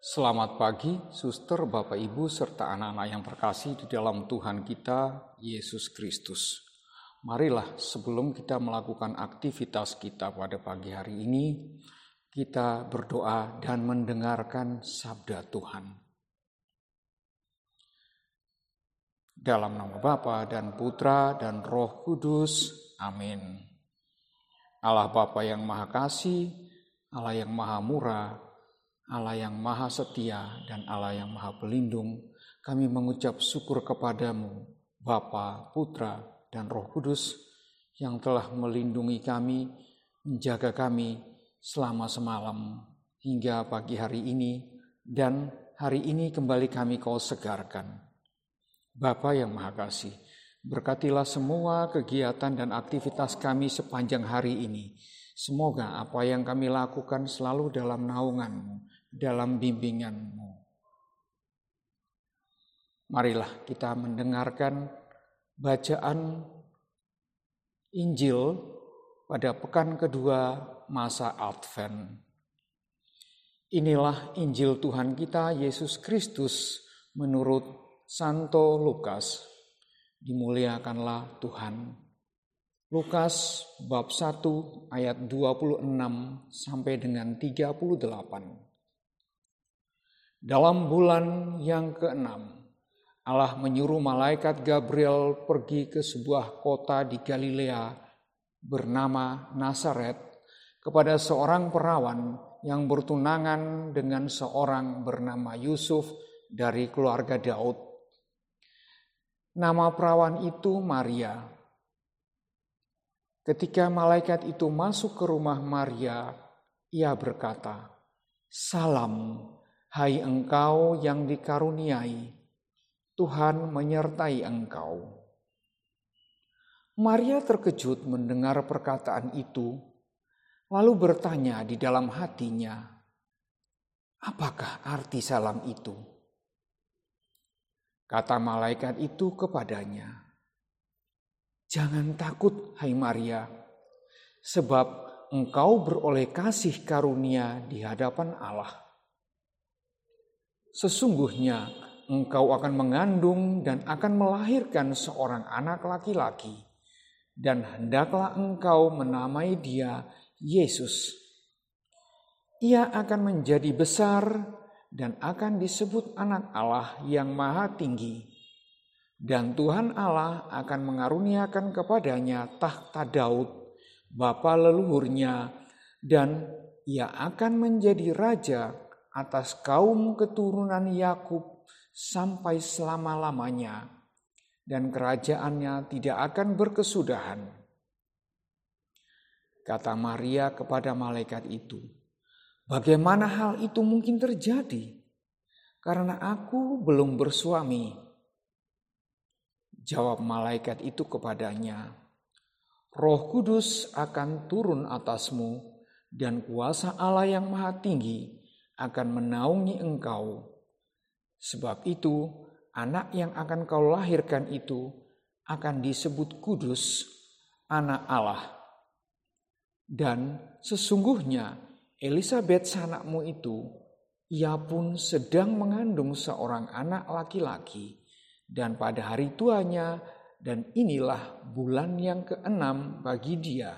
Selamat pagi, suster, bapak, ibu, serta anak-anak yang terkasih di dalam Tuhan kita, Yesus Kristus. Marilah sebelum kita melakukan aktivitas kita pada pagi hari ini, kita berdoa dan mendengarkan sabda Tuhan. Dalam nama Bapa dan Putra dan Roh Kudus, amin. Allah Bapa yang Maha Kasih, Allah yang Maha Murah, Allah yang maha setia dan Allah yang maha pelindung, kami mengucap syukur kepadamu, Bapa, Putra, dan Roh Kudus, yang telah melindungi kami, menjaga kami selama semalam hingga pagi hari ini, dan hari ini kembali kami kau segarkan. Bapa yang maha kasih, berkatilah semua kegiatan dan aktivitas kami sepanjang hari ini. Semoga apa yang kami lakukan selalu dalam naunganmu, dalam bimbinganmu. Marilah kita mendengarkan bacaan Injil pada pekan kedua masa Advent. Inilah Injil Tuhan kita Yesus Kristus menurut Santo Lukas. Dimuliakanlah Tuhan. Lukas bab 1 ayat 26 sampai dengan 38. Dalam bulan yang keenam, Allah menyuruh malaikat Gabriel pergi ke sebuah kota di Galilea bernama Nazaret kepada seorang perawan yang bertunangan dengan seorang bernama Yusuf dari keluarga Daud. Nama perawan itu Maria. Ketika malaikat itu masuk ke rumah Maria, ia berkata, "Salam, Hai engkau yang dikaruniai, Tuhan menyertai engkau. Maria terkejut mendengar perkataan itu, lalu bertanya di dalam hatinya, "Apakah arti salam itu?" Kata malaikat itu kepadanya, "Jangan takut, hai Maria, sebab engkau beroleh kasih karunia di hadapan Allah." Sesungguhnya engkau akan mengandung dan akan melahirkan seorang anak laki-laki, dan hendaklah engkau menamai dia Yesus. Ia akan menjadi besar dan akan disebut Anak Allah yang Maha Tinggi, dan Tuhan Allah akan mengaruniakan kepadanya tahta Daud, bapa leluhurnya, dan ia akan menjadi raja atas kaum keturunan Yakub sampai selama-lamanya dan kerajaannya tidak akan berkesudahan. Kata Maria kepada malaikat itu, "Bagaimana hal itu mungkin terjadi? Karena aku belum bersuami." Jawab malaikat itu kepadanya, "Roh Kudus akan turun atasmu, dan kuasa Allah yang Maha Tinggi akan menaungi engkau. Sebab itu, anak yang akan kau lahirkan itu akan disebut kudus, anak Allah. Dan sesungguhnya Elizabeth sanakmu itu, ia pun sedang mengandung seorang anak laki-laki. Dan pada hari tuanya, dan inilah bulan yang keenam bagi dia,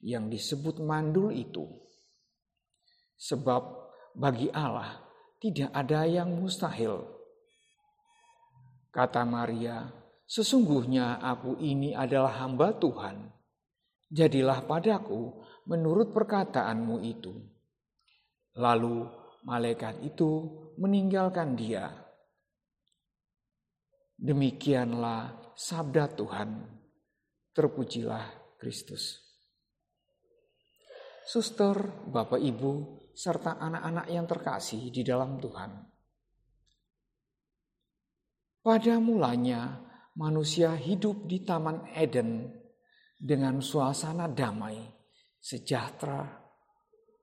yang disebut mandul itu. Sebab bagi Allah tidak ada yang mustahil. Kata Maria, sesungguhnya aku ini adalah hamba Tuhan. Jadilah padaku menurut perkataanmu itu. Lalu malaikat itu meninggalkan dia. Demikianlah sabda Tuhan. Terpujilah Kristus. Suster, Bapak Ibu, serta anak-anak yang terkasih di dalam Tuhan. Pada mulanya, manusia hidup di Taman Eden dengan suasana damai, sejahtera,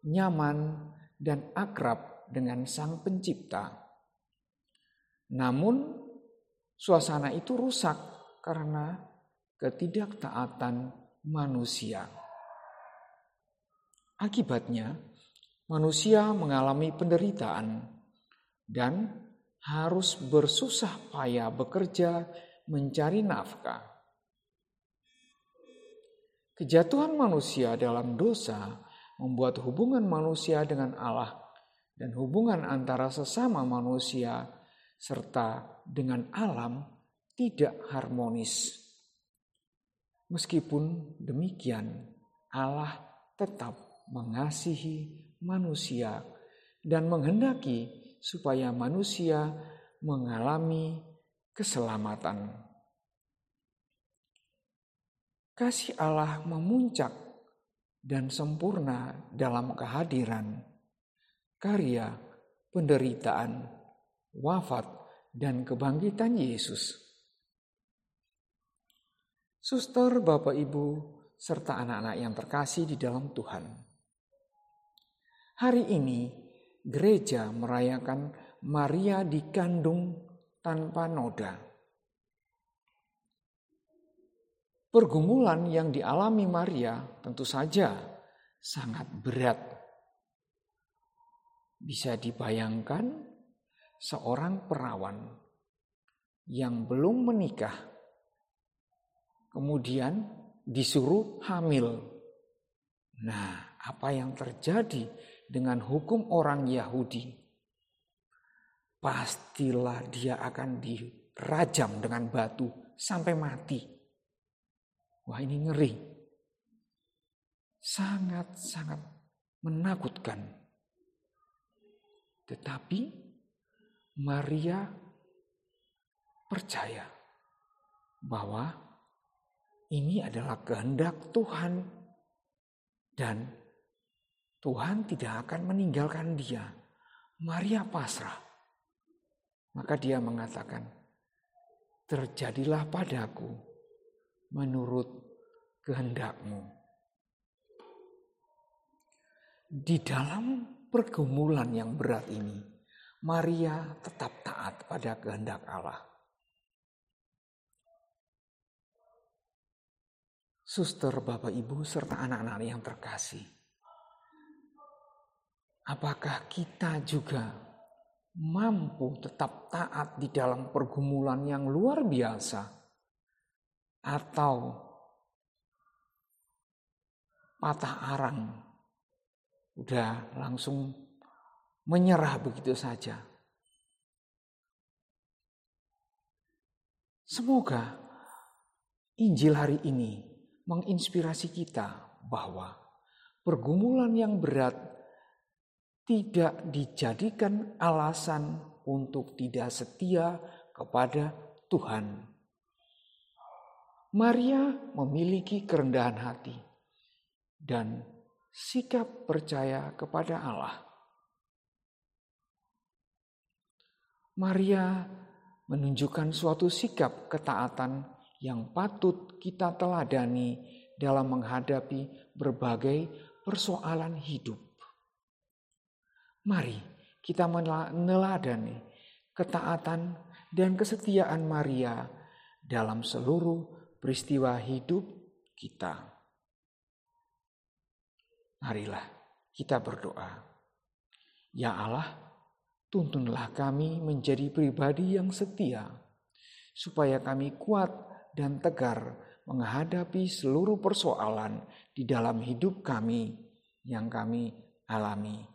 nyaman, dan akrab dengan Sang Pencipta. Namun, suasana itu rusak karena ketidaktaatan manusia. Akibatnya, manusia mengalami penderitaan, dan harus bersusah payah bekerja mencari nafkah. Kejatuhan manusia dalam dosa membuat hubungan manusia dengan Allah dan hubungan antara sesama manusia serta dengan alam tidak harmonis. Meskipun demikian, Allah tetap mengasihi manusia dan menghendaki supaya manusia mengalami keselamatan. Kasih Allah memuncak dan sempurna dalam kehadiran, karya, penderitaan, wafat, dan kebangkitan Yesus. Suster, Bapak, Ibu, serta anak-anak yang terkasih di dalam Tuhan. Hari ini gereja merayakan Maria dikandung tanpa noda. Pergumulan yang dialami Maria tentu saja sangat berat. Bisa dibayangkan seorang perawan yang belum menikah, kemudian disuruh hamil. Nah, apa yang terjadi dengan hukum orang Yahudi? Pastilah dia akan dirajam dengan batu sampai mati. Wah ini ngeri. Sangat-sangat menakutkan. Tetapi Maria percaya bahwa ini adalah kehendak Tuhan dan Tuhan tidak akan meninggalkan dia. Maria pasrah. Maka dia mengatakan, terjadilah padaku menurut kehendakmu. Di dalam pergumulan yang berat ini, Maria tetap taat pada kehendak Allah. Suster, Bapak, Ibu, serta anak-anak yang terkasih. Apakah kita juga mampu tetap taat di dalam pergumulan yang luar biasa? atau patah arang udah langsung menyerah begitu saja. Semoga Injil hari ini menginspirasi kita bahwa pergumulan yang berat tidak dijadikan alasan untuk tidak setia kepada Tuhan Maria memiliki kerendahan hati dan sikap percaya kepada Allah. Maria menunjukkan suatu sikap ketaatan yang patut kita teladani dalam menghadapi berbagai persoalan hidup. Mari kita meneladani ketaatan dan kesetiaan Maria dalam seluruh peristiwa hidup kita. Marilah kita berdoa. Ya Allah, tuntunlah kami menjadi pribadi yang setia, supaya kami kuat dan tegar menghadapi seluruh persoalan di dalam hidup kami yang kami alami.